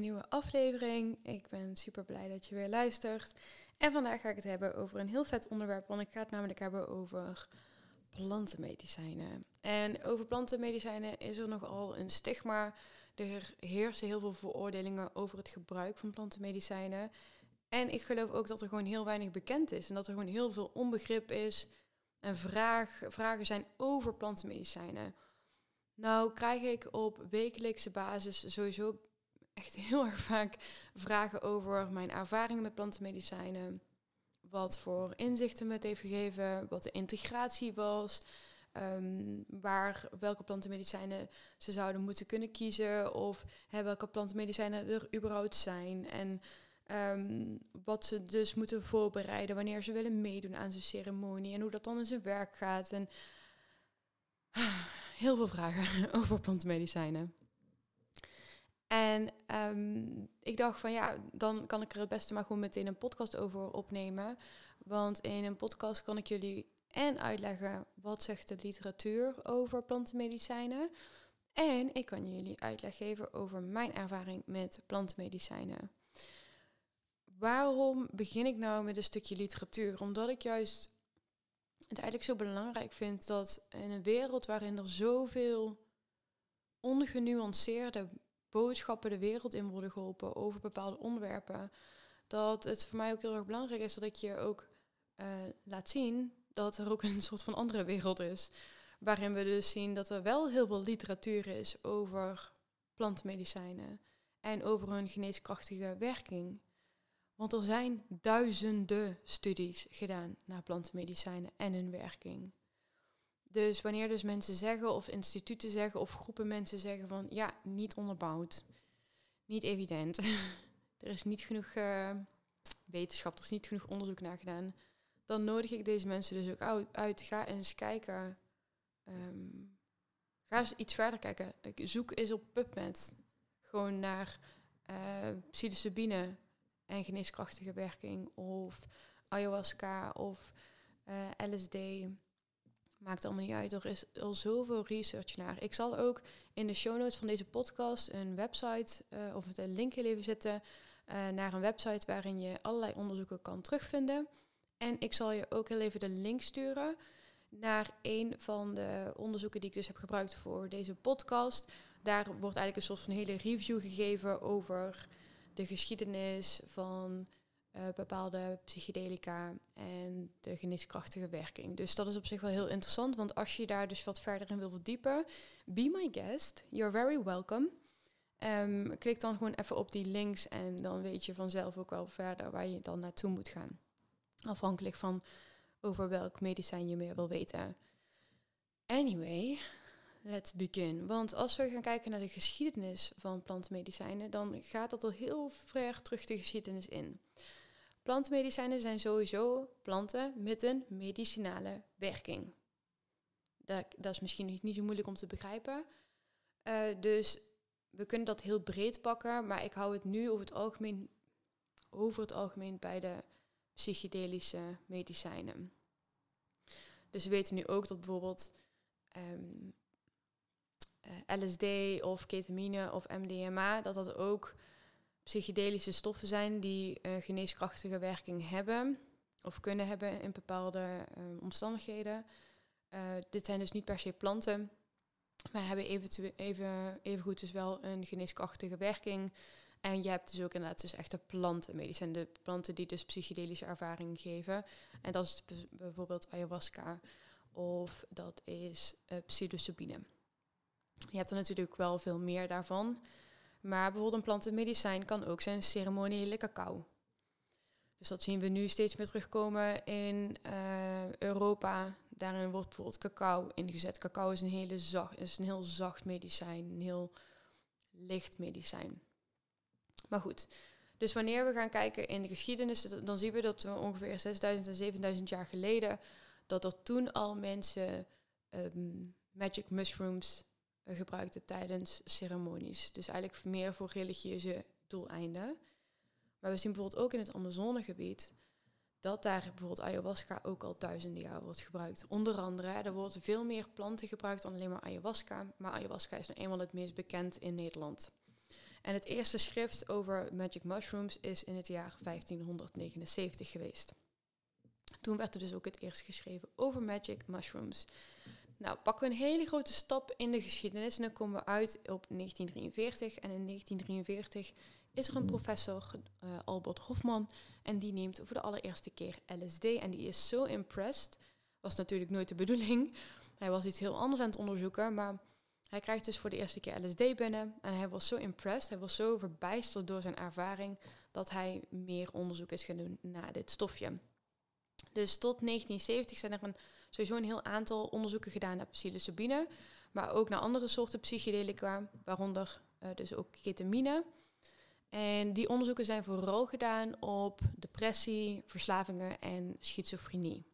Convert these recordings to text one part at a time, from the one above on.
Nieuwe aflevering. Ik ben super blij dat je weer luistert. En vandaag ga ik het hebben over een heel vet onderwerp, want ik ga het namelijk hebben over plantenmedicijnen. En over plantenmedicijnen is er nogal een stigma. Er heersen heel veel vooroordelingen over het gebruik van plantenmedicijnen. En ik geloof ook dat er gewoon heel weinig bekend is en dat er gewoon heel veel onbegrip is en vraag, vragen zijn over plantenmedicijnen. Nou krijg ik op wekelijkse basis sowieso echt heel erg vaak vragen over mijn ervaringen met plantenmedicijnen. Wat voor inzichten het heeft gegeven, wat de integratie was, um, waar, welke plantenmedicijnen ze zouden moeten kunnen kiezen of hè, welke plantenmedicijnen er überhaupt zijn. En um, wat ze dus moeten voorbereiden wanneer ze willen meedoen aan zo'n ceremonie en hoe dat dan in zijn werk gaat. En heel veel vragen over plantenmedicijnen. En um, ik dacht van ja, dan kan ik er het beste maar gewoon meteen een podcast over opnemen. Want in een podcast kan ik jullie en uitleggen wat zegt de literatuur over plantenmedicijnen. En ik kan jullie uitleg geven over mijn ervaring met plantenmedicijnen. Waarom begin ik nou met een stukje literatuur? Omdat ik juist het eigenlijk zo belangrijk vind dat in een wereld waarin er zoveel ongenuanceerde boodschappen de wereld in worden geholpen over bepaalde onderwerpen, dat het voor mij ook heel erg belangrijk is dat ik je ook uh, laat zien dat er ook een soort van andere wereld is. Waarin we dus zien dat er wel heel veel literatuur is over plantmedicijnen en over hun geneeskrachtige werking. Want er zijn duizenden studies gedaan naar plantmedicijnen en hun werking. Dus wanneer dus mensen zeggen, of instituten zeggen, of groepen mensen zeggen van ja, niet onderbouwd, niet evident, er is niet genoeg uh, wetenschap, er is niet genoeg onderzoek naar gedaan, dan nodig ik deze mensen dus ook uit. Ga eens kijken. Um, ga eens iets verder kijken. Ik zoek eens op PubMed gewoon naar uh, psilocybine en geneeskrachtige werking of ayahuasca of eh, LSD. Maakt allemaal niet uit. Er is al zoveel research naar. Ik zal ook in de show notes van deze podcast een website uh, of een link heel even zetten uh, naar een website waarin je allerlei onderzoeken kan terugvinden. En ik zal je ook heel even de link sturen naar een van de onderzoeken die ik dus heb gebruikt voor deze podcast. Daar wordt eigenlijk een soort van hele review gegeven over de geschiedenis van uh, bepaalde psychedelica en de geneeskrachtige werking. Dus dat is op zich wel heel interessant, want als je daar dus wat verder in wil verdiepen, be my guest, you're very welcome. Um, klik dan gewoon even op die links en dan weet je vanzelf ook wel verder waar je dan naartoe moet gaan. Afhankelijk van over welk medicijn je meer wil weten. Anyway, let's begin. Want als we gaan kijken naar de geschiedenis van plantmedicijnen, dan gaat dat al heel ver terug de geschiedenis in. Plantmedicijnen zijn sowieso planten met een medicinale werking. Dat, dat is misschien niet zo moeilijk om te begrijpen. Uh, dus we kunnen dat heel breed pakken, maar ik hou het nu over het algemeen, over het algemeen bij de psychedelische medicijnen. Dus we weten nu ook dat bijvoorbeeld um, uh, LSD of ketamine of MDMA, dat dat ook psychedelische stoffen zijn die uh, geneeskrachtige werking hebben of kunnen hebben in bepaalde um, omstandigheden. Uh, dit zijn dus niet per se planten, maar hebben even, even, even dus wel een geneeskrachtige werking. En je hebt dus ook inderdaad dus echte plantenmedicijnen, de planten die dus psychedelische ervaring geven. En dat is bijvoorbeeld ayahuasca of dat is psilocybine. Je hebt er natuurlijk wel veel meer daarvan. Maar bijvoorbeeld een plantenmedicijn kan ook zijn ceremoniële cacao. Dus dat zien we nu steeds meer terugkomen in eh, Europa. Daarin wordt bijvoorbeeld cacao ingezet. Cacao is een, hele zacht, is een heel zacht medicijn, een heel licht medicijn. Maar goed, dus wanneer we gaan kijken in de geschiedenis, dan zien we dat we ongeveer 6000 en 7000 jaar geleden, dat er toen al mensen ehm, magic mushrooms uh, gebruikten tijdens ceremonies. Dus eigenlijk meer voor religieuze doeleinden. Maar we zien bijvoorbeeld ook in het Amazonegebied dat daar bijvoorbeeld ayahuasca ook al duizenden jaar wordt gebruikt. Onder andere, er worden veel meer planten gebruikt dan alleen maar ayahuasca. Maar ayahuasca is nou eenmaal het meest bekend in Nederland. En het eerste schrift over magic mushrooms is in het jaar 1579 geweest. Toen werd er dus ook het eerst geschreven over magic mushrooms. Nou, pakken we een hele grote stap in de geschiedenis en dan komen we uit op 1943. En in 1943 is er een professor, uh, Albert Hofman, en die neemt voor de allereerste keer LSD. En die is zo impressed, was natuurlijk nooit de bedoeling. Hij was iets heel anders aan het onderzoeken, maar hij krijgt dus voor de eerste keer LSD binnen. En hij was zo impressed, hij was zo verbijsterd door zijn ervaring, dat hij meer onderzoek is gaan doen naar dit stofje. Dus tot 1970 zijn er een, sowieso een heel aantal onderzoeken gedaan naar psilocybine, maar ook naar andere soorten psychedelica, waaronder uh, dus ook ketamine. En die onderzoeken zijn vooral gedaan op depressie, verslavingen en schizofrenie.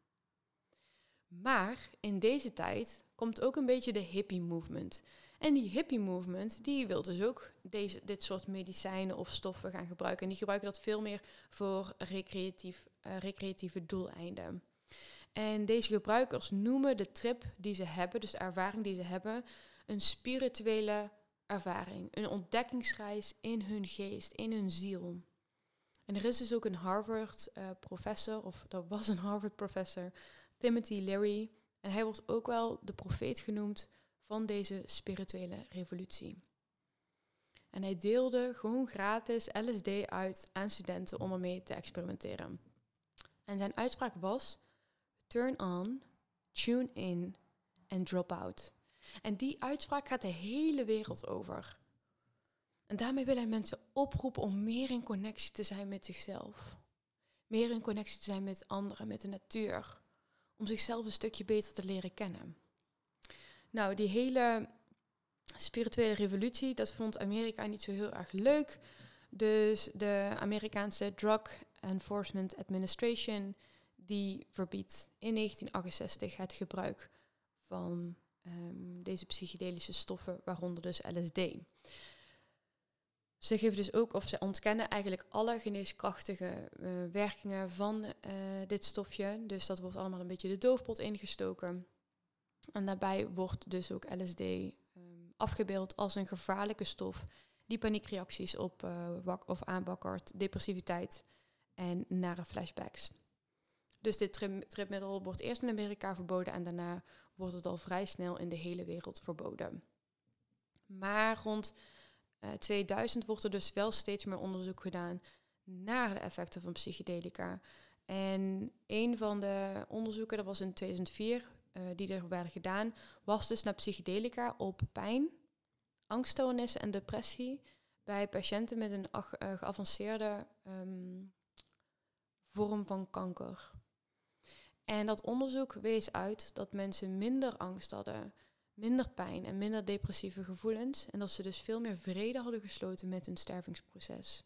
Maar in deze tijd komt ook een beetje de hippie movement. En die hippie movement, die wil dus ook deze, dit soort medicijnen of stoffen gaan gebruiken. En die gebruiken dat veel meer voor recreatief, uh, recreatieve doeleinden. En deze gebruikers noemen de trip die ze hebben, dus de ervaring die ze hebben, een spirituele ervaring. Een ontdekkingsreis in hun geest, in hun ziel. En er is dus ook een Harvard-professor, of dat was een Harvard-professor, Timothy Leary. En hij wordt ook wel de profeet genoemd van deze spirituele revolutie. En hij deelde gewoon gratis LSD uit aan studenten om ermee te experimenteren. En zijn uitspraak was: turn on, tune in en drop out. En die uitspraak gaat de hele wereld over. En daarmee wil hij mensen oproepen om meer in connectie te zijn met zichzelf. Meer in connectie te zijn met anderen, met de natuur. Om zichzelf een stukje beter te leren kennen. Nou, die hele spirituele revolutie, dat vond Amerika niet zo heel erg leuk. Dus de Amerikaanse Drug Enforcement Administration, die verbiedt in 1968 het gebruik van um, deze psychedelische stoffen, waaronder dus LSD. Ze geven dus ook, of ze ontkennen eigenlijk alle geneeskrachtige uh, werkingen van uh, dit stofje. Dus dat wordt allemaal een beetje de doofpot ingestoken. En daarbij wordt dus ook LSD um, afgebeeld als een gevaarlijke stof die paniekreacties op uh, of aanwakkert, depressiviteit en nare flashbacks. Dus dit tripmiddel wordt eerst in Amerika verboden en daarna wordt het al vrij snel in de hele wereld verboden. Maar rond uh, eh, 2000 wordt er dus wel steeds meer onderzoek gedaan naar de effecten van psychedelica. En een van de onderzoeken, dat was in 2004, uh, eh, die er werden gedaan, was dus naar psychedelica op pijn, angststoornissen en depressie bij patiënten met een uh, geavanceerde um, vorm van kanker. En dat onderzoek wees uit dat mensen minder angst hadden, minder pijn en minder depressieve gevoelens. En dat ze dus veel meer vrede hadden gesloten met hun stervingsproces.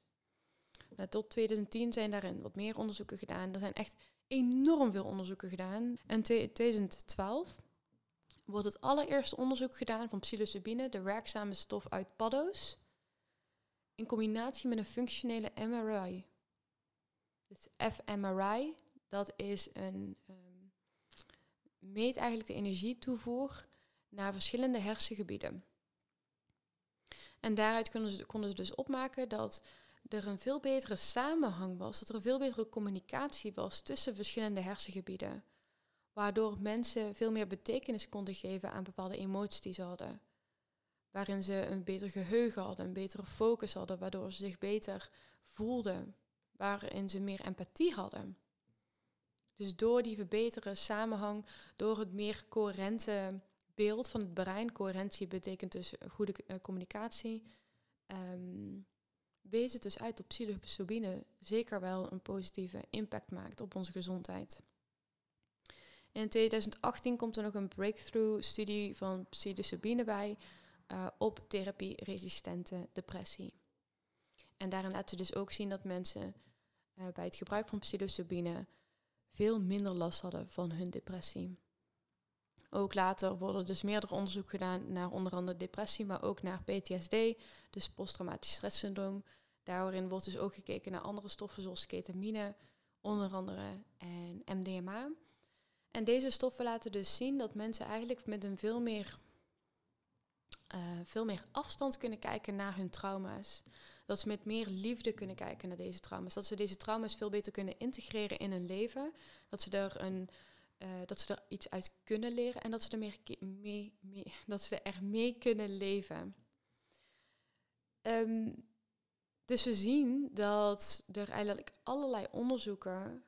Nou, tot 2010 zijn daarin wat meer onderzoeken gedaan. Er zijn echt enorm veel onderzoeken gedaan. En 2012 wordt het allereerste onderzoek gedaan van psilocybine, de werkzame stof uit paddo's, in combinatie met een functionele MRI. Dus fMRI, dat is een um, meet eigenlijk de energietoevoer naar verschillende hersengebieden. En daaruit konden ze, konden ze dus opmaken dat er een veel betere samenhang was, dat er een veel betere communicatie was tussen verschillende hersengebieden. Waardoor mensen veel meer betekenis konden geven aan bepaalde emoties die ze hadden. Waarin ze een beter geheugen hadden, een betere focus hadden, waardoor ze zich beter voelden. Waarin ze meer empathie hadden. Dus door die verbeterde samenhang, door het meer coherente beeld van het brein, coherentie betekent dus goede uh, communicatie, um, wees het dus uit dat psilocybine zeker wel een positieve impact maakt op onze gezondheid. In 2018 komt er nog een breakthrough-studie van psilocybine bij uh, op therapie-resistente depressie. En daarin laten ze dus ook zien dat mensen uh, bij het gebruik van psilocybine veel minder last hadden van hun depressie. Ook later worden dus meerdere onderzoeken gedaan naar onder andere depressie, maar ook naar PTSD, dus posttraumatisch stresssyndroom. Daarin wordt dus ook gekeken naar andere stoffen zoals ketamine, onder andere en MDMA. En deze stoffen laten dus zien dat mensen eigenlijk met een veel meer, uh, veel meer afstand kunnen kijken naar hun trauma's. Dat ze met meer liefde kunnen kijken naar deze trauma's. Dat ze deze trauma's veel beter kunnen integreren in hun leven. Dat ze er, een, uh, dat ze er iets uit kunnen leren en dat ze er, meer mee, mee, dat ze er mee kunnen leven. Um, dus we zien dat er eigenlijk allerlei onderzoeken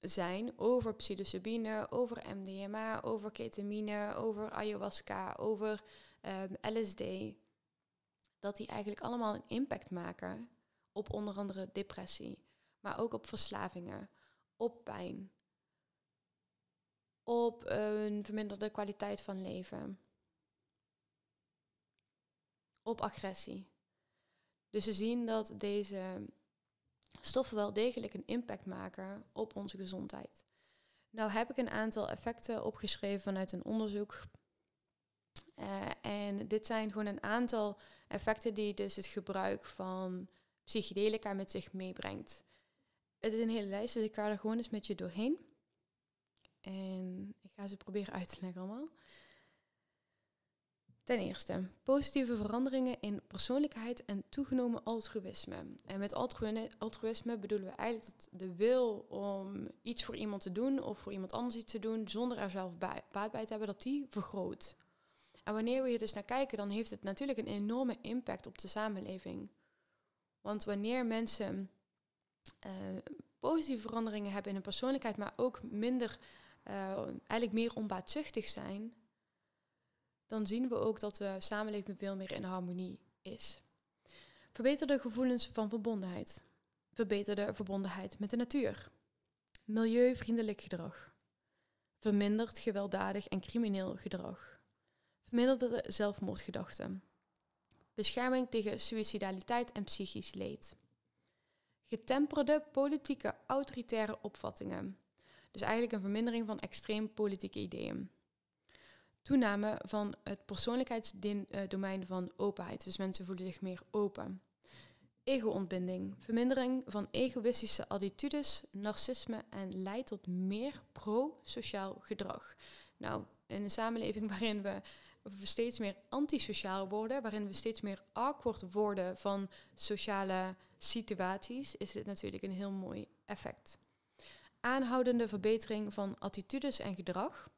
zijn over psilocybine, over MDMA, over ketamine, over ayahuasca, over ehm, LSD. Dat die eigenlijk allemaal een impact maken op onder andere depressie, maar ook op verslavingen, op pijn, op een verminderde kwaliteit van leven, op agressie. Dus we zien dat deze stoffen wel degelijk een impact maken op onze gezondheid. Nou heb ik een aantal effecten opgeschreven vanuit een onderzoek. Uh, en dit zijn gewoon een aantal effecten die dus het gebruik van psychedelica met zich meebrengt. Het is een hele lijst, dus ik ga er gewoon eens met je doorheen. En ik ga ze proberen uit te leggen allemaal. Ten eerste, positieve veranderingen in persoonlijkheid en toegenomen altruïsme. En met altruïsme bedoelen we eigenlijk de wil om iets voor iemand te doen of voor iemand anders iets te doen zonder er zelf baat bij te hebben, dat die vergroot. En wanneer we hier dus naar kijken, dan heeft het natuurlijk een enorme impact op de samenleving. Want wanneer mensen uh, positieve veranderingen hebben in hun persoonlijkheid, maar ook minder, uh, eigenlijk meer onbaatzuchtig zijn, dan zien we ook dat de samenleving veel meer in harmonie is. Verbeterde gevoelens van verbondenheid. Verbeterde verbondenheid met de natuur. Milieuvriendelijk gedrag. Verminderd gewelddadig en crimineel gedrag. Verminderde zelfmoordgedachten. Bescherming tegen suicidaliteit en psychisch leed. Getemperde politieke autoritaire opvattingen. Dus eigenlijk een vermindering van extreem politieke ideeën toename van het persoonlijkheidsdomein van openheid. Dus mensen voelen zich meer open. Ego-ontbinding, vermindering van egoïstische attitudes, narcisme en leidt tot meer pro-sociaal gedrag. Nou, in een samenleving waarin we steeds meer antisociaal worden, waarin we steeds meer awkward worden van sociale situaties, is dit natuurlijk een heel mooi effect. Aanhoudende verbetering van attitudes en gedrag.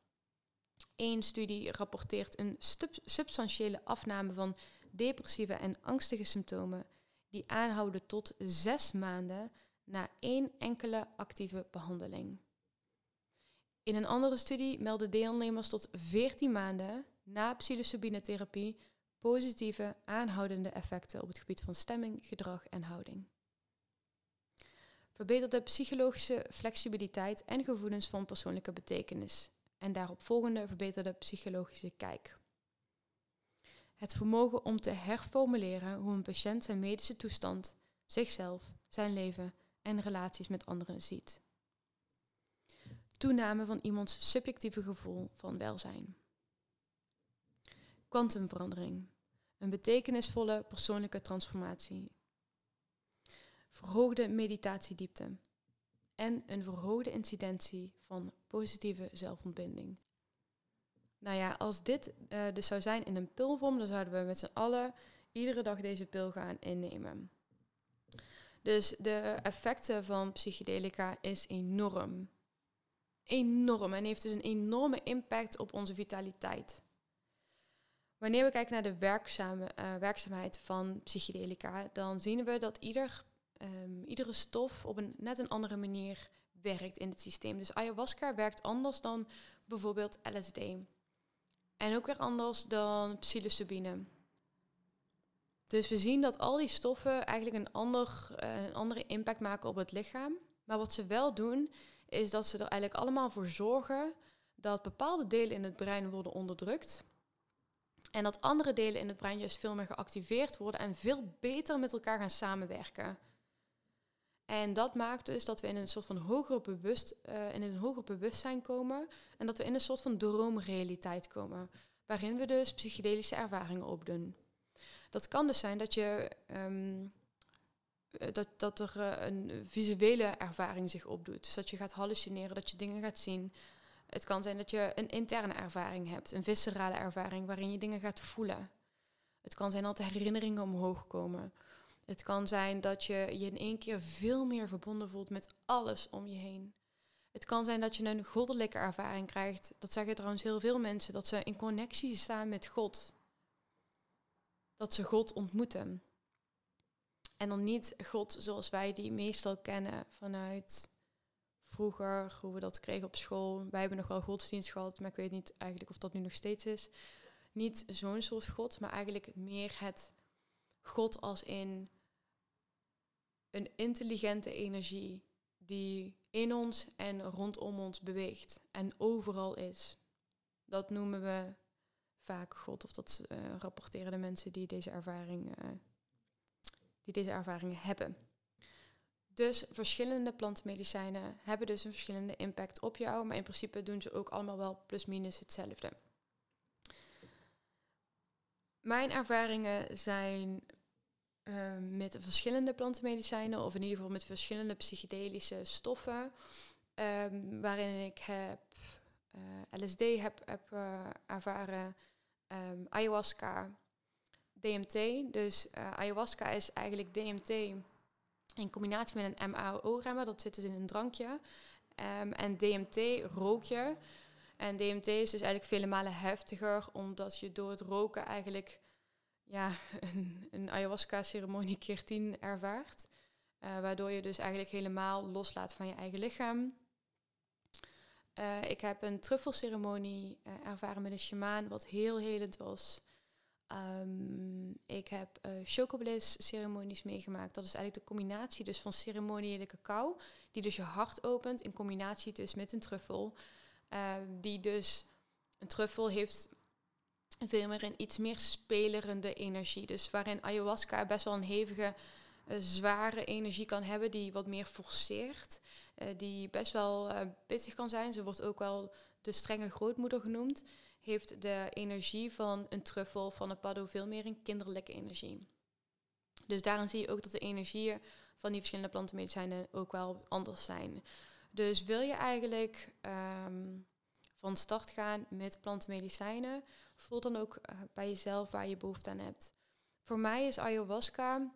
Eén studie rapporteert een substantiële afname van depressieve en angstige symptomen die aanhouden tot zes maanden na één enkele actieve behandeling. In een andere studie melden deelnemers tot 14 maanden na psilocybine-therapie positieve aanhoudende effecten op het gebied van stemming, gedrag en houding. Verbeterde psychologische flexibiliteit en gevoelens van persoonlijke betekenis en daarop volgende verbeterde psychologische kijk. Het vermogen om te herformuleren hoe een patiënt zijn medische toestand, zichzelf, zijn leven en relaties met anderen ziet. Toename van iemands subjectieve gevoel van welzijn. Quantumverandering. Een betekenisvolle persoonlijke transformatie. Verhoogde meditatiediepte en een verhoogde incidentie van positieve zelfontbinding. Nou ja, als dit uh, dus zou zijn in een pilvorm, dan zouden we met z'n allen iedere dag deze pil gaan innemen. Dus de effecten van psychedelica is enorm. Enorm en heeft dus een enorme impact op onze vitaliteit. Wanneer we kijken naar de werkzame, uh, werkzaamheid van psychedelica, dan zien we dat ieder um, iedere stof op een net een andere manier werkt in het systeem. Dus ayahuasca werkt anders dan bijvoorbeeld LSD. En ook weer anders dan psilocybine. Dus we zien dat al die stoffen eigenlijk een, ander, eh, een andere impact maken op het lichaam. Maar wat ze wel doen, is dat ze er eigenlijk allemaal voor zorgen dat bepaalde delen in het brein worden onderdrukt. En dat andere delen in het brein juist veel meer geactiveerd worden en veel beter met elkaar gaan samenwerken. En dat maakt dus dat we in een soort van hoger, bewust, uh, in een hoger bewustzijn komen en dat we in een soort van droomrealiteit komen, waarin we dus psychedelische ervaringen opdoen. Dat kan dus zijn dat je ehm, eh, dat, dat er uh, een visuele ervaring zich opdoet. Dus dat je gaat hallucineren, dat je dingen gaat zien. Het kan zijn dat je een interne ervaring hebt, een viscerale ervaring waarin je dingen gaat voelen. Het kan zijn dat de herinneringen omhoog komen. Het kan zijn dat je je in één keer veel meer verbonden voelt met alles om je heen. Het kan zijn dat je een goddelijke ervaring krijgt. Dat zeggen trouwens heel veel mensen, dat ze in connectie staan met God. Dat ze God ontmoeten. En dan niet God zoals wij die meestal kennen vanuit vroeger, hoe we dat kregen op school. Wij hebben nog wel godsdienst gehad, maar ik weet niet eigenlijk of dat nu nog steeds is. Niet zo'n soort God, maar eigenlijk meer het God als in een intelligente energie die in ons en rondom ons beweegt en overal is. Dat noemen we vaak God, of dat uh, rapporteren de mensen die deze ervaring, uh, die deze ervaringen hebben. Dus verschillende plantmedicijnen hebben dus een verschillende impact op jou, maar in principe doen ze ook allemaal wel plus-minus hetzelfde. Mijn ervaringen zijn uh, met verschillende plantenmedicijnen, of in ieder geval met verschillende psychedelische stoffen, um, waarin ik heb uh, LSD heb, heb uh, ervaren, um, ayahuasca, DMT. Dus uh, ayahuasca is eigenlijk DMT in combinatie met een MAO-remmer, dat zit dus in een drankje. Um, en DMT rook je. En DMT is dus eigenlijk vele malen heftiger, omdat je door het roken eigenlijk ja, een, een ayahuasca-ceremonie keer tien ervaart. Uh, waardoor je dus eigenlijk helemaal loslaat van je eigen lichaam. Uh, ik heb een truffelceremonie uh, ervaren met een shamaan, wat heel helend was. Um, ik heb uh, chocobliss-ceremonies meegemaakt. Dat is eigenlijk de combinatie dus van ceremoniële cacao, die dus je hart opent, in combinatie dus met een truffel. die dus, een truffel heeft veel meer een iets meer spelerende energie. Dus waarin ayahuasca best wel een hevige, uh, zware energie kan hebben, die wat meer forceert. Uh, die best wel pittig kan zijn. Ze wordt ook wel de strenge grootmoeder genoemd. Heeft de energie van een truffel, van een paddo, veel meer een kinderlijke energie. Dus daarin zie je ook dat de energieën van die verschillende plantenmedicijnen ook wel anders zijn. Dus wil je eigenlijk um, van start gaan met plantenmedicijnen, voel dan ook uh, bij jezelf waar je behoefte aan hebt. Voor mij is ayahuasca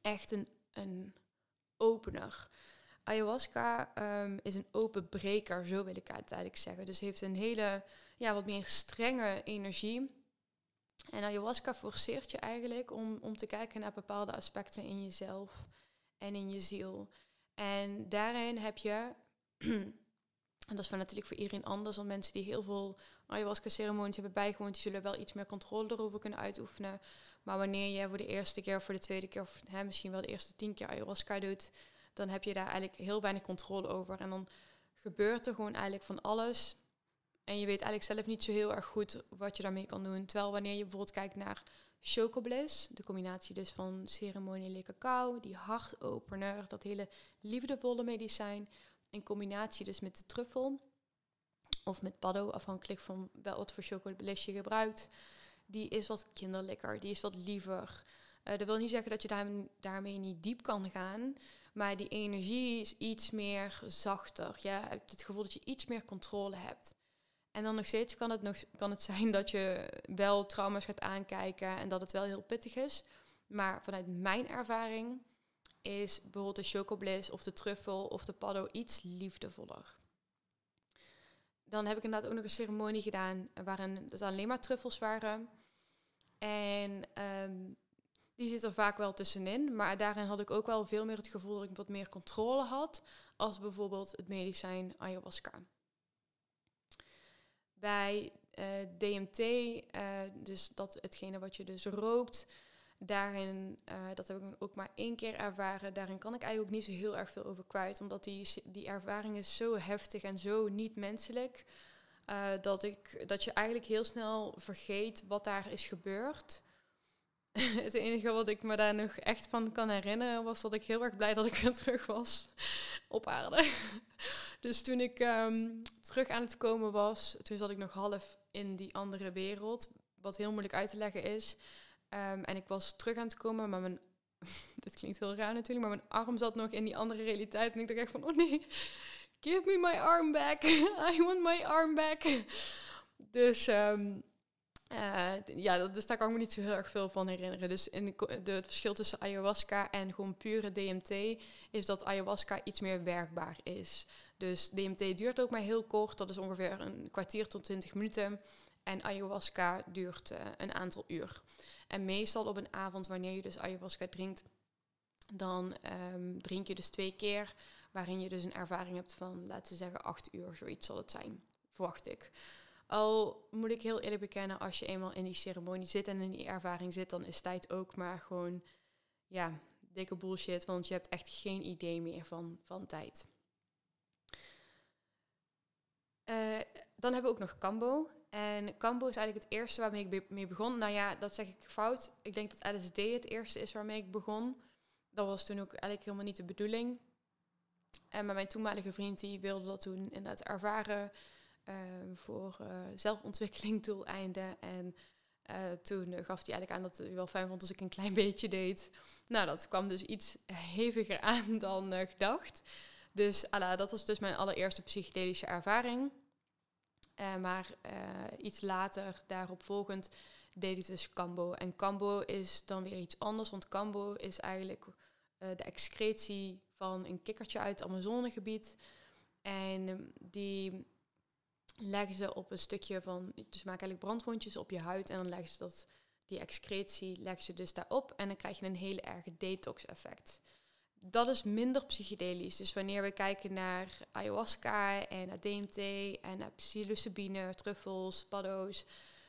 echt een, een opener. Ayahuasca um, is een openbreker, zo wil ik het eigenlijk zeggen. Dus heeft een hele, ja, wat meer strenge energie. En ayahuasca forceert je eigenlijk om, om te kijken naar bepaalde aspecten in jezelf en in je ziel. En daarin heb je En dat is natuurlijk voor iedereen anders. Want mensen die heel veel ayahuasca-ceremonies hebben bijgewoond, die zullen wel iets meer controle erover kunnen uitoefenen. Maar wanneer je voor de eerste keer, voor de tweede keer, of hè, misschien wel de eerste tien keer ayahuasca doet, dan heb je daar eigenlijk heel weinig controle over. En dan gebeurt er gewoon eigenlijk van alles. En je weet eigenlijk zelf niet zo heel erg goed wat je daarmee kan doen. Terwijl wanneer je bijvoorbeeld kijkt naar chocobliss, de combinatie dus van ceremoniële cacao, die hartopener, dat hele liefdevolle medicijn, in combinatie dus met de truffel of met paddo, afhankelijk van wel wat voor chocolade je gebruikt. Die is wat kinderlijker, die is wat liever. Uh, dat wil niet zeggen dat je daar, daarmee niet diep kan gaan, maar die energie is iets meer zachter. Je hebt het gevoel dat je iets meer controle hebt. En dan nog steeds kan het, nog, kan het zijn dat je wel trauma's gaat aankijken en dat het wel heel pittig is. Maar vanuit mijn ervaring is bijvoorbeeld de chocobliss of de truffel of de paddo iets liefdevoller. Dan heb ik inderdaad ook nog een ceremonie gedaan waarin het alleen maar truffels waren. En um, die zit er vaak wel tussenin. Maar daarin had ik ook wel veel meer het gevoel dat ik wat meer controle had. Als bijvoorbeeld het medicijn ayahuasca. Bij uh, DMT, uh, dus dat hetgene wat je dus rookt, Daarin, uh, dat heb ik ook maar één keer ervaren. Daarin kan ik eigenlijk ook niet zo heel erg veel over kwijt. Omdat die, die ervaring is zo heftig en zo niet menselijk. Dat, ik, dat je eigenlijk heel snel vergeet wat daar is gebeurd. het enige wat ik me daar nog echt van kan herinneren was dat ik heel erg blij dat ik weer terug was op aarde. dus toen ik um, terug aan het komen was, toen zat ik nog half in die andere wereld, wat heel moeilijk uit te leggen is. Um, en ik was terug aan het komen, maar mijn, dit klinkt heel raar natuurlijk, maar mijn arm zat nog in die andere realiteit. En ik dacht echt van, oh nee, give me my arm back. I want my arm back. Dus um, uh, ja, dus daar kan ik me niet zo heel erg veel van herinneren. Dus in de, het verschil tussen ayahuasca en gewoon pure DMT is dat ayahuasca iets meer werkbaar is. Dus DMT duurt ook maar heel kort, dat is ongeveer een kwartier tot twintig minuten. En ayahuasca duurt uh, een aantal uur. En meestal op een avond, wanneer je dus ayahuasca drinkt, dan um, drink je dus twee keer, waarin je dus een ervaring hebt van, laten we zeggen, acht uur, zoiets zal het zijn, verwacht ik. Al moet ik heel eerlijk bekennen, als je eenmaal in die ceremonie zit en in die ervaring zit, dan is tijd ook maar gewoon, ja, dikke bullshit, want je hebt echt geen idee meer van, van tijd. Uh, dan hebben we ook nog Cambo. En Cambo is eigenlijk het eerste waarmee ik mee begon. Nou ja, dat zeg ik fout. Ik denk dat LSD het eerste is waarmee ik begon. Dat was toen ook eigenlijk helemaal niet de bedoeling. En mijn toenmalige vriend die wilde dat toen inderdaad ervaren. Ehm, voor uh, zelfontwikkeling doeleinden. En uh, toen gaf hij eigenlijk aan dat hij wel fijn vond als ik een klein beetje deed. Nou, dat kwam dus iets heviger aan dan uh, gedacht. Dus ala, dat was dus mijn allereerste psychedelische ervaring. maar iets later, daarop volgend, deed ik dus Cambo. En Cambo is dan weer iets anders, want Cambo is eigenlijk de excretie van een kikkertje uit het Amazonegebied. En ehm, die leggen ze op een stukje van, dus maken eigenlijk brandwondjes op je huid en dan leggen ze dat, die excretie leggen ze dus daarop en dan krijg je een hele erge detox effect. Dat is minder psychedelisch. Dus wanneer we kijken naar ayahuasca en naar DMT en naar psilocybine, truffels, paddo's,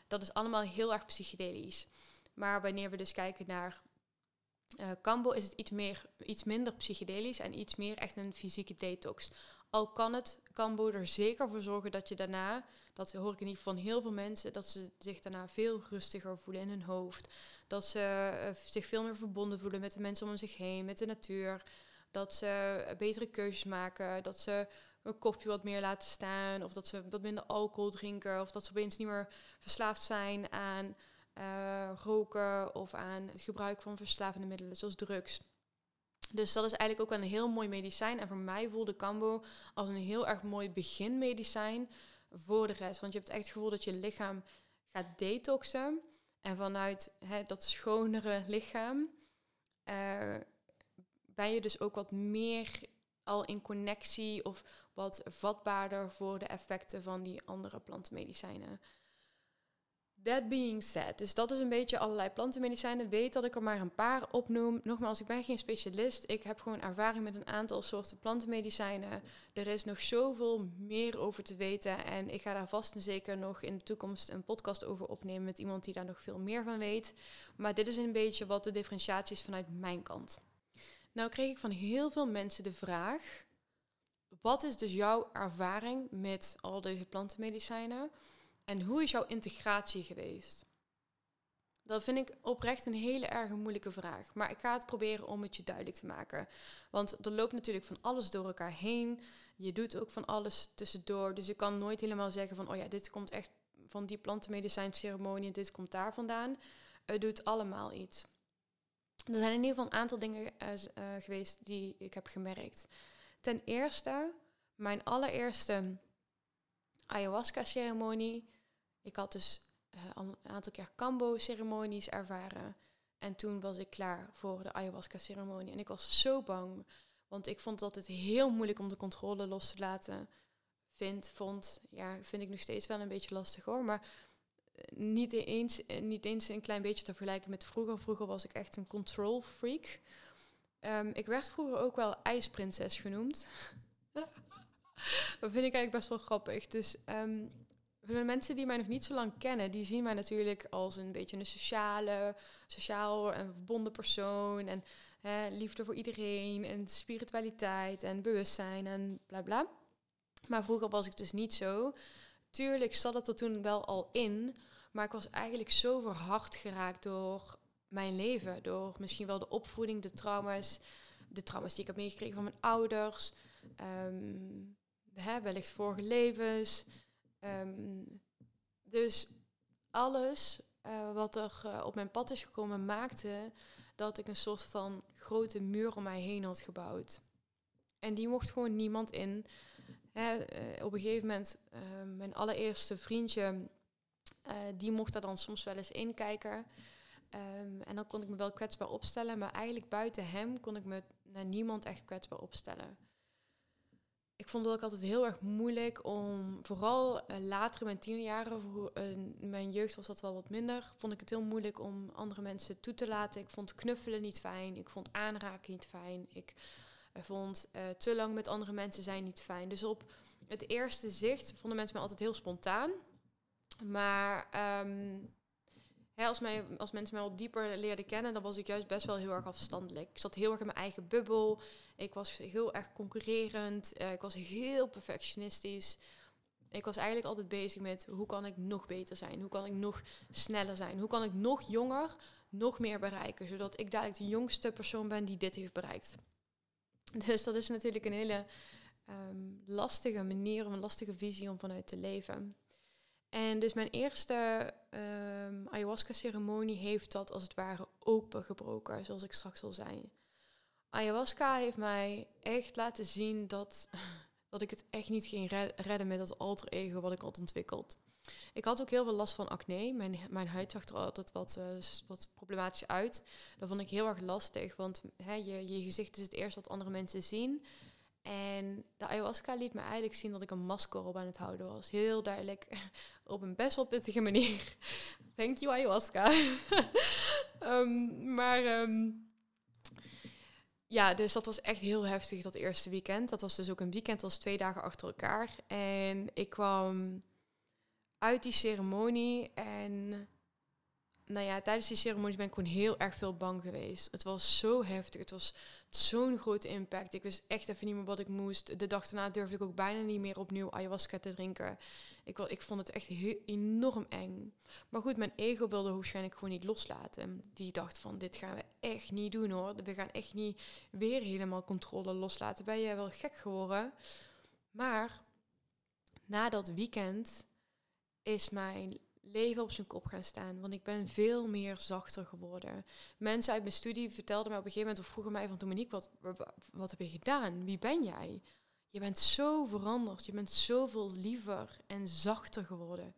dat is allemaal heel erg psychedelisch. Maar wanneer we dus kijken naar uh, is het iets, meer, iets minder psychedelisch en iets meer echt een fysieke detox. Al kan het Cambo er zeker voor zorgen dat je daarna, dat hoor ik in ieder geval van heel veel mensen, dat ze zich daarna veel rustiger voelen in hun hoofd. Dat ze uh, zich veel meer verbonden voelen met de mensen om zich heen, met de natuur. Dat ze uh, betere keuzes maken, dat ze een koffie wat meer laten staan, of dat ze wat minder alcohol drinken, of dat ze opeens niet meer verslaafd zijn aan uh, roken of aan het gebruik van verslavende middelen zoals drugs. Dus dat is eigenlijk ook een heel mooi medicijn. En voor mij voelde Cambo als een heel erg mooi beginmedicijn voor de rest. Want je hebt echt het gevoel dat je lichaam gaat detoxen. En vanuit hè, dat schonere lichaam uh, ben je dus ook wat meer al in connectie of wat vatbaarder voor de effecten van die andere plantenmedicijnen. That being said, dus dat is een beetje allerlei plantenmedicijnen. Weet dat ik er maar een paar opnoem. Nogmaals, ik ben geen specialist. Ik heb gewoon ervaring met een aantal soorten plantenmedicijnen. Er is nog zoveel meer over te weten. En ik ga daar vast en zeker nog in de toekomst een podcast over opnemen met iemand die daar nog veel meer van weet. Maar dit is een beetje wat de differentiatie is vanuit mijn kant. Nou kreeg ik van heel veel mensen de vraag: wat is dus jouw ervaring met al deze plantenmedicijnen? En hoe is jouw integratie geweest? Dat vind ik oprecht een hele erg moeilijke vraag. Maar ik ga het proberen om het je duidelijk te maken. Want er loopt natuurlijk van alles door elkaar heen. Je doet ook van alles tussendoor. Dus je kan nooit helemaal zeggen van, oh ja, dit komt echt van die plantenmedicijnceremonie en dit komt daar vandaan. Het doet allemaal iets. Er zijn in ieder geval een aantal dingen uh, uh, geweest die ik heb gemerkt. Ten eerste, mijn allereerste ayahuasca-ceremonie ik had dus uh, een aantal keer Cambo-ceremonies ervaren. En toen was ik klaar voor de ayahuasca-ceremonie. En ik was zo bang, want ik vond dat het heel moeilijk om de controle los te laten. Vind, vond, ja, vind ik nog steeds wel een beetje lastig hoor. Maar eh, niet eens, eh, niet eens een klein beetje te vergelijken met vroeger. Vroeger was ik echt een control freak. Um, ik werd vroeger ook wel ijsprinses genoemd. dat vind ik eigenlijk best wel grappig. Dus um, de mensen die mij nog niet zo lang kennen, die zien mij natuurlijk als een beetje een sociale, sociaal en verbonden persoon. En hè, liefde voor iedereen en spiritualiteit en bewustzijn en bla bla. Maar vroeger was ik dus niet zo. Tuurlijk zat het er toen wel al in, maar ik was eigenlijk zo verhard geraakt door mijn leven. Door misschien wel de opvoeding, de trauma's, de trauma's die ik heb meegekregen van mijn ouders. Hè, wellicht vorige levens. Ehm, dus alles uh, wat er uh, op mijn pad is gekomen maakte dat ik een soort van grote muur om mij heen had gebouwd. En die mocht gewoon niemand in. Hè, uh, op een gegeven moment, ehm, mijn allereerste vriendje, die mocht daar dan soms wel eens inkijken. Um, en dan kon ik me wel kwetsbaar opstellen, maar eigenlijk buiten hem kon ik me naar niemand echt kwetsbaar opstellen ik vond het ook altijd heel erg moeilijk om, vooral uh, later in mijn tienerjaren, voor, uh, in mijn jeugd was dat wel wat minder, vond ik het heel moeilijk om andere mensen toe te laten. Ik vond knuffelen niet fijn, ik vond aanraken niet fijn, ik uh, vond te lang met andere mensen zijn niet fijn. Dus op het eerste zicht vonden mensen me altijd heel spontaan. Maar um, als, mij, als mensen mij al dieper leerden kennen, dan was ik juist best wel heel erg afstandelijk. Ik zat heel erg in mijn eigen bubbel. Ik was heel erg concurrerend. Uh, ik was heel perfectionistisch. Ik was eigenlijk altijd bezig met hoe kan ik nog beter zijn? Hoe kan ik nog sneller zijn? Hoe kan ik nog jonger nog meer bereiken? Zodat ik dadelijk de jongste persoon ben die dit heeft bereikt. Dus dat is natuurlijk een hele um, lastige manier, een lastige visie om vanuit te leven. En dus mijn eerste um, ayahuasca-ceremonie heeft dat als het ware opengebroken, zoals ik straks al zei. Ayahuasca heeft mij echt laten zien dat, dat ik het echt niet ging redden met dat alter ego wat ik had ontwikkeld. Ik had ook heel veel last van acne. Mijn, mijn huid zag er altijd wat, uh, wat problematisch uit. Dat vond ik heel erg lastig, want hè, je, je gezicht is het eerste wat andere mensen zien. En de ayahuasca liet me eigenlijk zien dat ik een masker op aan het houden was. Heel duidelijk, op een best wel pittige manier. Thank you ayahuasca. um, maar um, ja, dus dat was echt heel heftig dat eerste weekend. Dat was dus ook een weekend als twee dagen achter elkaar. En ik kwam uit die ceremonie en nou ja, tijdens die ceremonie ben ik gewoon heel erg veel bang geweest. Het was zo heftig. Het was zo'n grote impact. Ik wist echt even niet meer wat ik moest. De dag daarna durfde ik ook bijna niet meer opnieuw ayahuasca te drinken. Ik, ik vond het echt heel, enorm eng. Maar goed, mijn ego wilde waarschijnlijk gewoon niet loslaten. Die dacht van, dit gaan we echt niet doen hoor. We gaan echt niet weer helemaal controle loslaten. Ben jij wel gek geworden? Maar na dat weekend is mijn leven op zijn kop gaan staan. Want ik ben veel meer zachter geworden. Mensen uit mijn studie vertelden mij op een gegeven moment of vroegen mij van Dominique, wat, wat heb je gedaan? Wie ben jij? Je bent zo veranderd. Je bent zoveel liever en zachter geworden.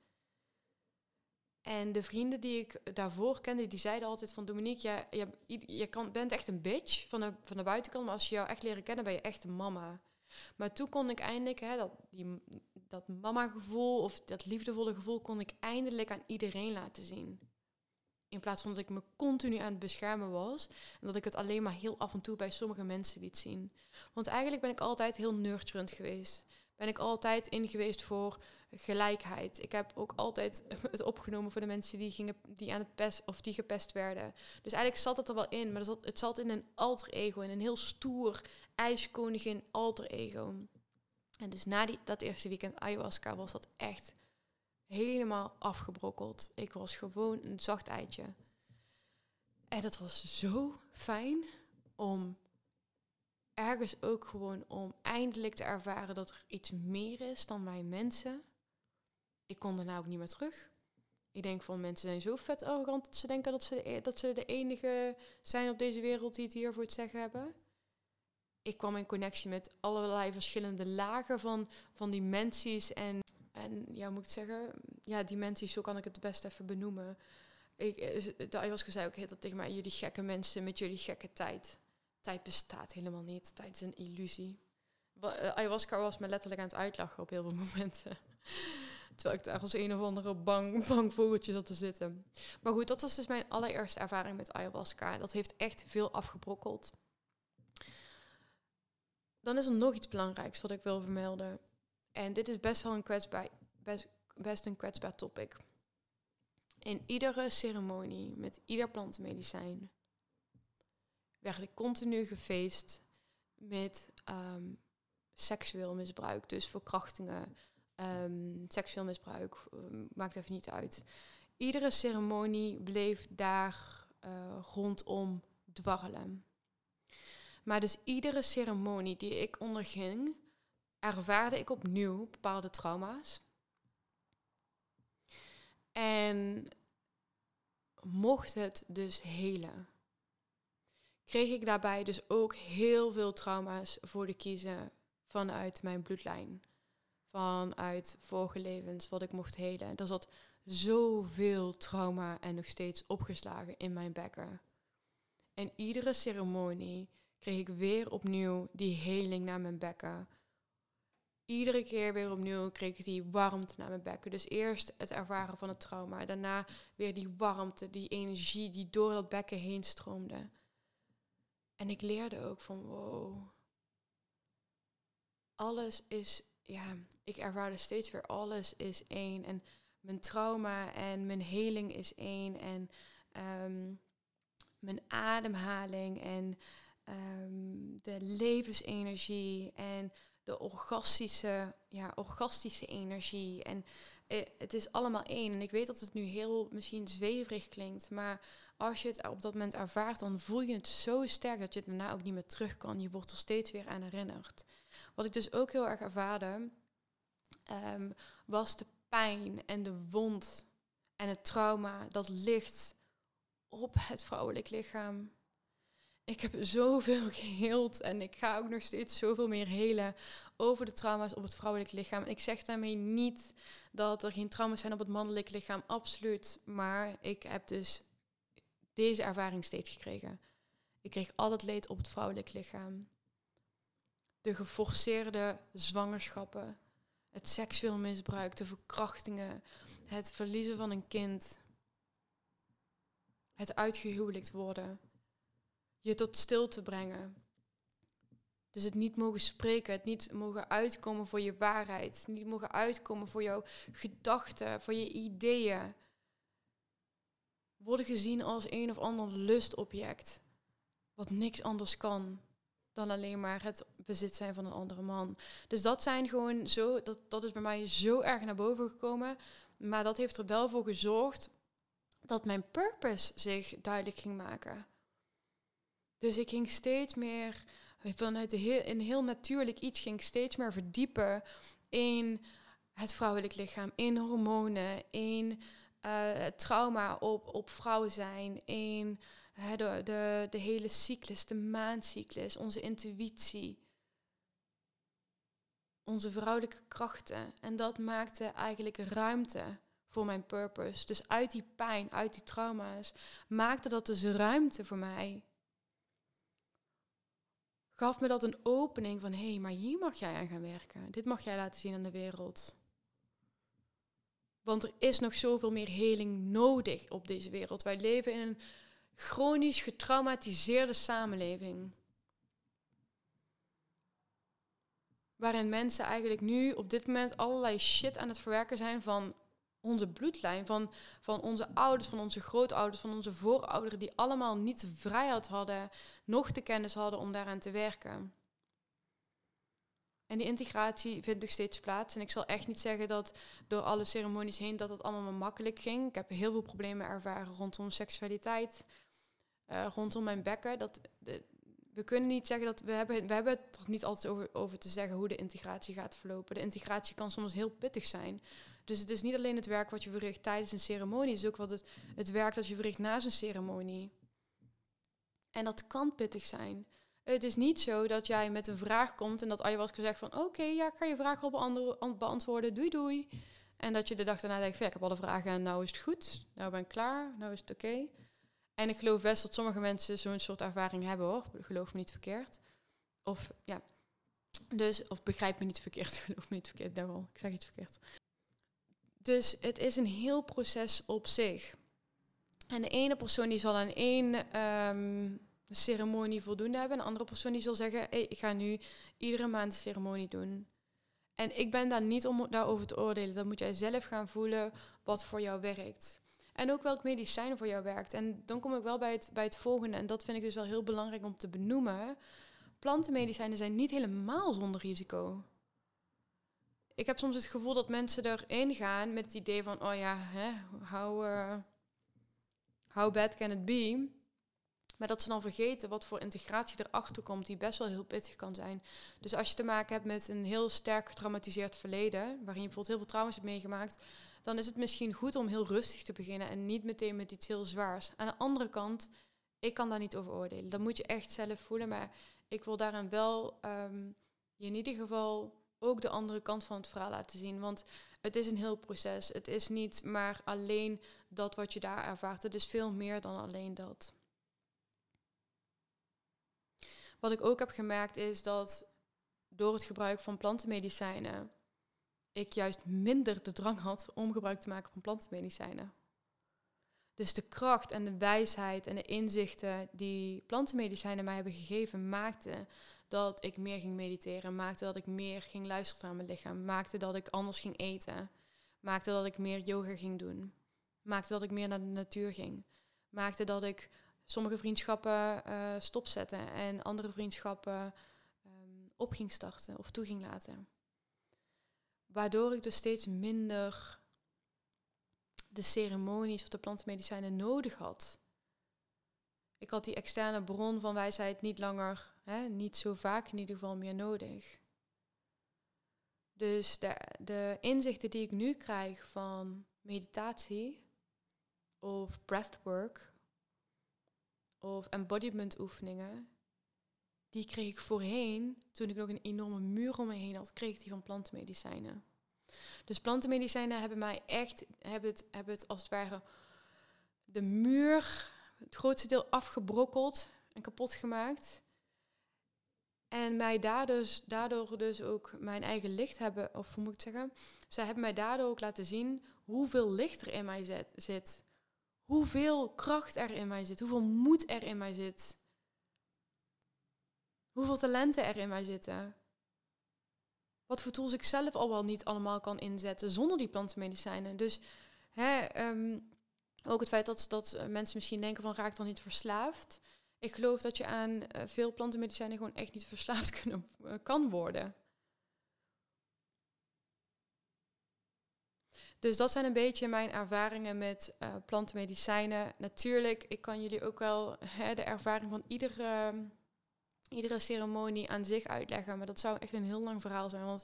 En de vrienden die ik daarvoor kende, die zeiden altijd van Dominique, je, je kan, bent echt een bitch van de, van de buitenkant, maar als je jou echt leren kennen, ben je echt een mama. Maar toen kon ik eindelijk hè, dat, die, dat mama-gevoel of dat liefdevolle gevoel kon ik eindelijk aan iedereen laten zien. In plaats van dat ik me continu aan het beschermen was en dat ik het alleen maar heel af en toe bij sommige mensen liet zien. Want eigenlijk ben ik altijd heel nurturend geweest. Ben ik altijd in geweest voor gelijkheid. Ik heb ook altijd het opgenomen voor de mensen die, gingen, die aan het pest of die gepest werden. Dus eigenlijk zat het er wel in, maar het zat, het zat in een alter ego, in een heel stoer ijskoningin alter ego. En dus na die, dat eerste weekend ayahuasca was dat echt helemaal afgebrokkeld. Ik was gewoon een zacht eitje. En dat was zo fijn om ergens ook gewoon om eindelijk te ervaren dat er iets meer is dan wij mensen. Ik kon daarna ook niet meer terug. Ik denk van mensen zijn zo vet arrogant dat ze denken dat ze, de, e-, dat ze de enige zijn op deze wereld die het hier voor zeggen hebben ik kwam in connectie met allerlei verschillende lagen van, van dimensies. En, en ja, moet ik zeggen, ja, dimensies, zo kan ik het best even benoemen. Ik, eh, de ayahuasca zei ook heel dat tegen mij, jullie gekke mensen met jullie gekke tijd. Tijd bestaat helemaal niet, tijd is een illusie. Eh, ayahuasca was me letterlijk aan het uitlachen op heel veel momenten. Terwijl ik daar als een of andere bang, bang vogeltje zat te zitten. Maar goed, dat was dus mijn allereerste ervaring met ayahuasca. Dat heeft echt veel afgebrokkeld. Dan is er nog iets belangrijks wat ik wil vermelden. En dit is best wel een kwetsbaar, best best een kwetsbaar topic. In iedere ceremonie met ieder plantenmedicijn werd ik continu gefeest met ehm, seksueel misbruik. Dus verkrachtingen, um, seksueel misbruik, ehm, maakt even niet uit. Iedere ceremonie bleef daar uh, rondom dwarrelen. Maar dus iedere ceremonie die ik onderging, ervaarde ik opnieuw bepaalde trauma's. En mocht het dus helen, kreeg ik daarbij dus ook heel veel trauma's voor de kiezen vanuit mijn bloedlijn. Vanuit vorige levens, wat ik mocht helen. Er zat zoveel trauma en nog steeds opgeslagen in mijn bekken. En iedere ceremonie kreeg ik weer opnieuw die heling naar mijn bekken. Iedere keer weer opnieuw kreeg ik die warmte naar mijn bekken. Dus eerst het ervaren van het trauma. Daarna weer die warmte, die energie die door dat bekken heen stroomde. En ik leerde ook van wow. Alles is, ja, ik ervaarde steeds weer alles is één. En mijn trauma en mijn heling is één. En ehm, mijn ademhaling en um, de levensenergie en de orgastische, ja, orgastische energie. En eh, het is allemaal één. En ik weet dat het nu heel misschien zweverig klinkt, maar als je het op dat moment ervaart, dan voel je het zo sterk dat je het daarna ook niet meer terug kan. Je wordt er steeds weer aan herinnerd. Wat ik dus ook heel erg ervaarde, um, was de pijn en de wond en het trauma dat ligt op het vrouwelijk lichaam. Ik heb zoveel geheeld en ik ga ook nog steeds zoveel meer helen over de trauma's op het vrouwelijk lichaam. Ik zeg daarmee niet dat er geen trauma's zijn op het mannelijk lichaam, absoluut. Maar ik heb dus deze ervaring steeds gekregen. Ik kreeg al het leed op het vrouwelijk lichaam. De geforceerde zwangerschappen, het seksueel misbruik, de verkrachtingen, het verliezen van een kind, het uitgehuwelijkt worden, je tot stilte brengen. Dus het niet mogen spreken, het niet mogen uitkomen voor je waarheid, niet mogen uitkomen voor jouw gedachten, voor je ideeën. Worden gezien als een of ander lustobject, wat niks anders kan dan alleen maar het bezit zijn van een andere man. Dus dat zijn gewoon zo, dat, dat is bij mij zo erg naar boven gekomen. Maar dat heeft er wel voor gezorgd dat mijn purpose zich duidelijk ging maken. Dus ik ging steeds meer vanuit heel, een heel natuurlijk iets ging steeds meer verdiepen in het vrouwelijk lichaam, in hormonen, in uh, trauma op, op vrouw zijn, in de, de, de hele cyclus, de maancyclus, onze intuïtie, onze vrouwelijke krachten. En dat maakte eigenlijk ruimte voor mijn purpose. Dus uit die pijn, uit die trauma's, maakte dat dus ruimte voor mij. Gaf me dat een opening van, hé, hey, maar hier mag jij aan gaan werken. Dit mag jij laten zien aan de wereld. Want er is nog zoveel meer heling nodig op deze wereld. Wij leven in een chronisch getraumatiseerde samenleving. Waarin mensen eigenlijk nu op dit moment allerlei shit aan het verwerken zijn van onze bloedlijn, van, van onze ouders, van onze grootouders, van onze voorouderen, die allemaal niet de vrijheid hadden, nog de kennis hadden om daaraan te werken. En die integratie vindt nog steeds plaats. En ik zal echt niet zeggen dat door alle ceremonies heen dat het allemaal makkelijk ging. Ik heb heel veel problemen ervaren rondom seksualiteit, uh, rondom mijn bekken. Dat, we kunnen niet zeggen dat we hebben, we hebben het er niet altijd over, over te zeggen hoe de integratie gaat verlopen. De integratie kan soms heel pittig zijn. Dus het is niet alleen het werk wat je verricht tijdens een ceremonie, het is ook wat het, het werk dat je verricht na zo'n ceremonie. En dat kan pittig zijn. Het is niet zo dat jij met een vraag komt en dat ayahuasca zegt van oké, ja, ik ga je vraag op beantwoorden, doei doei. En dat je de dag daarna denkt ik heb alle vragen en nou is het goed, nou ben ik klaar, nou is het oké. En ik geloof best dat sommige mensen zo'n soort ervaring hebben hoor, geloof me niet verkeerd. Of ja, dus, of begrijp me niet verkeerd, geloof me niet verkeerd, daarom, ik zeg iets verkeerd. Dus het is een heel proces op zich. En de ene persoon die zal aan één um, ceremonie voldoende hebben. En de andere persoon die zal zeggen, hey, ik ga nu iedere maand een ceremonie doen. En ik ben daar niet om daarover te oordelen. Dan moet jij zelf gaan voelen wat voor jou werkt. En ook welk medicijn voor jou werkt. En dan kom ik wel bij het, bij het volgende. En dat vind ik dus wel heel belangrijk om te benoemen. Plantenmedicijnen zijn niet helemaal zonder risico. Ik heb soms het gevoel dat mensen erin gaan met het idee van... oh ja, hè, how, uh, how bad can it be? Maar dat ze dan vergeten wat voor integratie erachter komt, die best wel heel pittig kan zijn. Dus als je te maken hebt met een heel sterk getraumatiseerd verleden, waarin je bijvoorbeeld heel veel trauma's hebt meegemaakt, dan is het misschien goed om heel rustig te beginnen en niet meteen met iets heel zwaars. Aan de andere kant, ik kan daar niet over oordelen. Dat moet je echt zelf voelen. Maar ik wil daarin wel um, je in ieder geval ook de andere kant van het verhaal laten zien. Want het is een heel proces. Het is niet maar alleen dat wat je daar ervaart. Het is veel meer dan alleen dat. Wat ik ook heb gemerkt is dat door het gebruik van plantenmedicijnen ik juist minder de drang had om gebruik te maken van plantenmedicijnen. Dus de kracht en de wijsheid en de inzichten die plantenmedicijnen mij hebben gegeven, maakten dat ik meer ging mediteren, maakte dat ik meer ging luisteren naar mijn lichaam, maakte dat ik anders ging eten, maakte dat ik meer yoga ging doen, maakte dat ik meer naar de natuur ging, maakte dat ik sommige vriendschappen uh, stopzette en andere vriendschappen um, op ging starten of toe ging laten. Waardoor ik dus steeds minder de ceremonies of de plantenmedicijnen nodig had. Ik had die externe bron van wijsheid niet langer, hè, niet zo vaak in ieder geval meer nodig. Dus de, de inzichten die ik nu krijg van meditatie of breathwork of embodiment oefeningen, die kreeg ik voorheen, toen ik nog een enorme muur om me heen had, kreeg ik die van plantenmedicijnen. Dus plantenmedicijnen hebben mij echt, hebben het, hebben het als het ware de muur, het grootste deel afgebrokkeld en kapot gemaakt. En mij daardoor dus, daardoor dus ook mijn eigen licht hebben, of moet ik zeggen, zij hebben mij daardoor ook laten zien hoeveel licht er in mij zit. Hoeveel kracht er in mij zit, hoeveel moed er in mij zit. Hoeveel talenten er in mij zitten. Wat voor tools ik zelf al wel niet allemaal kan inzetten zonder die plantenmedicijnen. Dus hè, ehm, ook het feit dat, dat mensen misschien denken van raak dan niet verslaafd. Ik geloof dat je aan uh, veel plantenmedicijnen gewoon echt niet verslaafd kunnen, uh, kan worden. Dus dat zijn een beetje mijn ervaringen met uh, plantenmedicijnen. Natuurlijk, ik kan jullie ook wel hè, de ervaring van iedere, iedere ceremonie aan zich uitleggen. Maar dat zou echt een heel lang verhaal zijn, want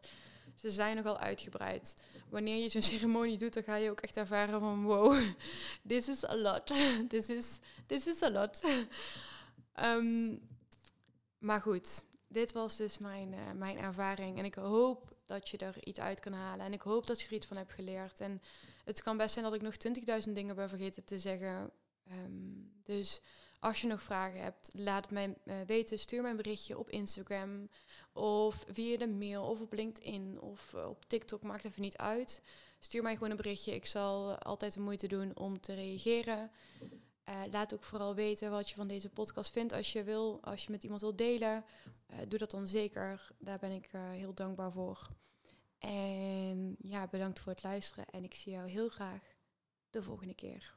ze zijn nogal uitgebreid. Wanneer je zo'n ceremonie doet, dan ga je ook echt ervaren van wow, this is a lot. this, is, this is a lot. Um, maar goed, dit was dus mijn, uh, mijn ervaring. En ik hoop dat je er iets uit kan halen. En ik hoop dat je er iets van hebt geleerd. En het kan best zijn dat ik nog 20.000 dingen ben vergeten te zeggen. Um, dus als je nog vragen hebt, laat mij uh, weten. Stuur mij een berichtje op Instagram of via de mail of op LinkedIn of uh, op TikTok. Maakt even niet uit. Stuur mij gewoon een berichtje. Ik zal altijd de moeite doen om te reageren. Uh, laat ook vooral weten wat je van deze podcast vindt. Als je wil, als je met iemand wilt delen, doe dat dan zeker. Daar ben ik heel dankbaar voor. En ja, bedankt voor het luisteren. En ik zie jou heel graag de volgende keer.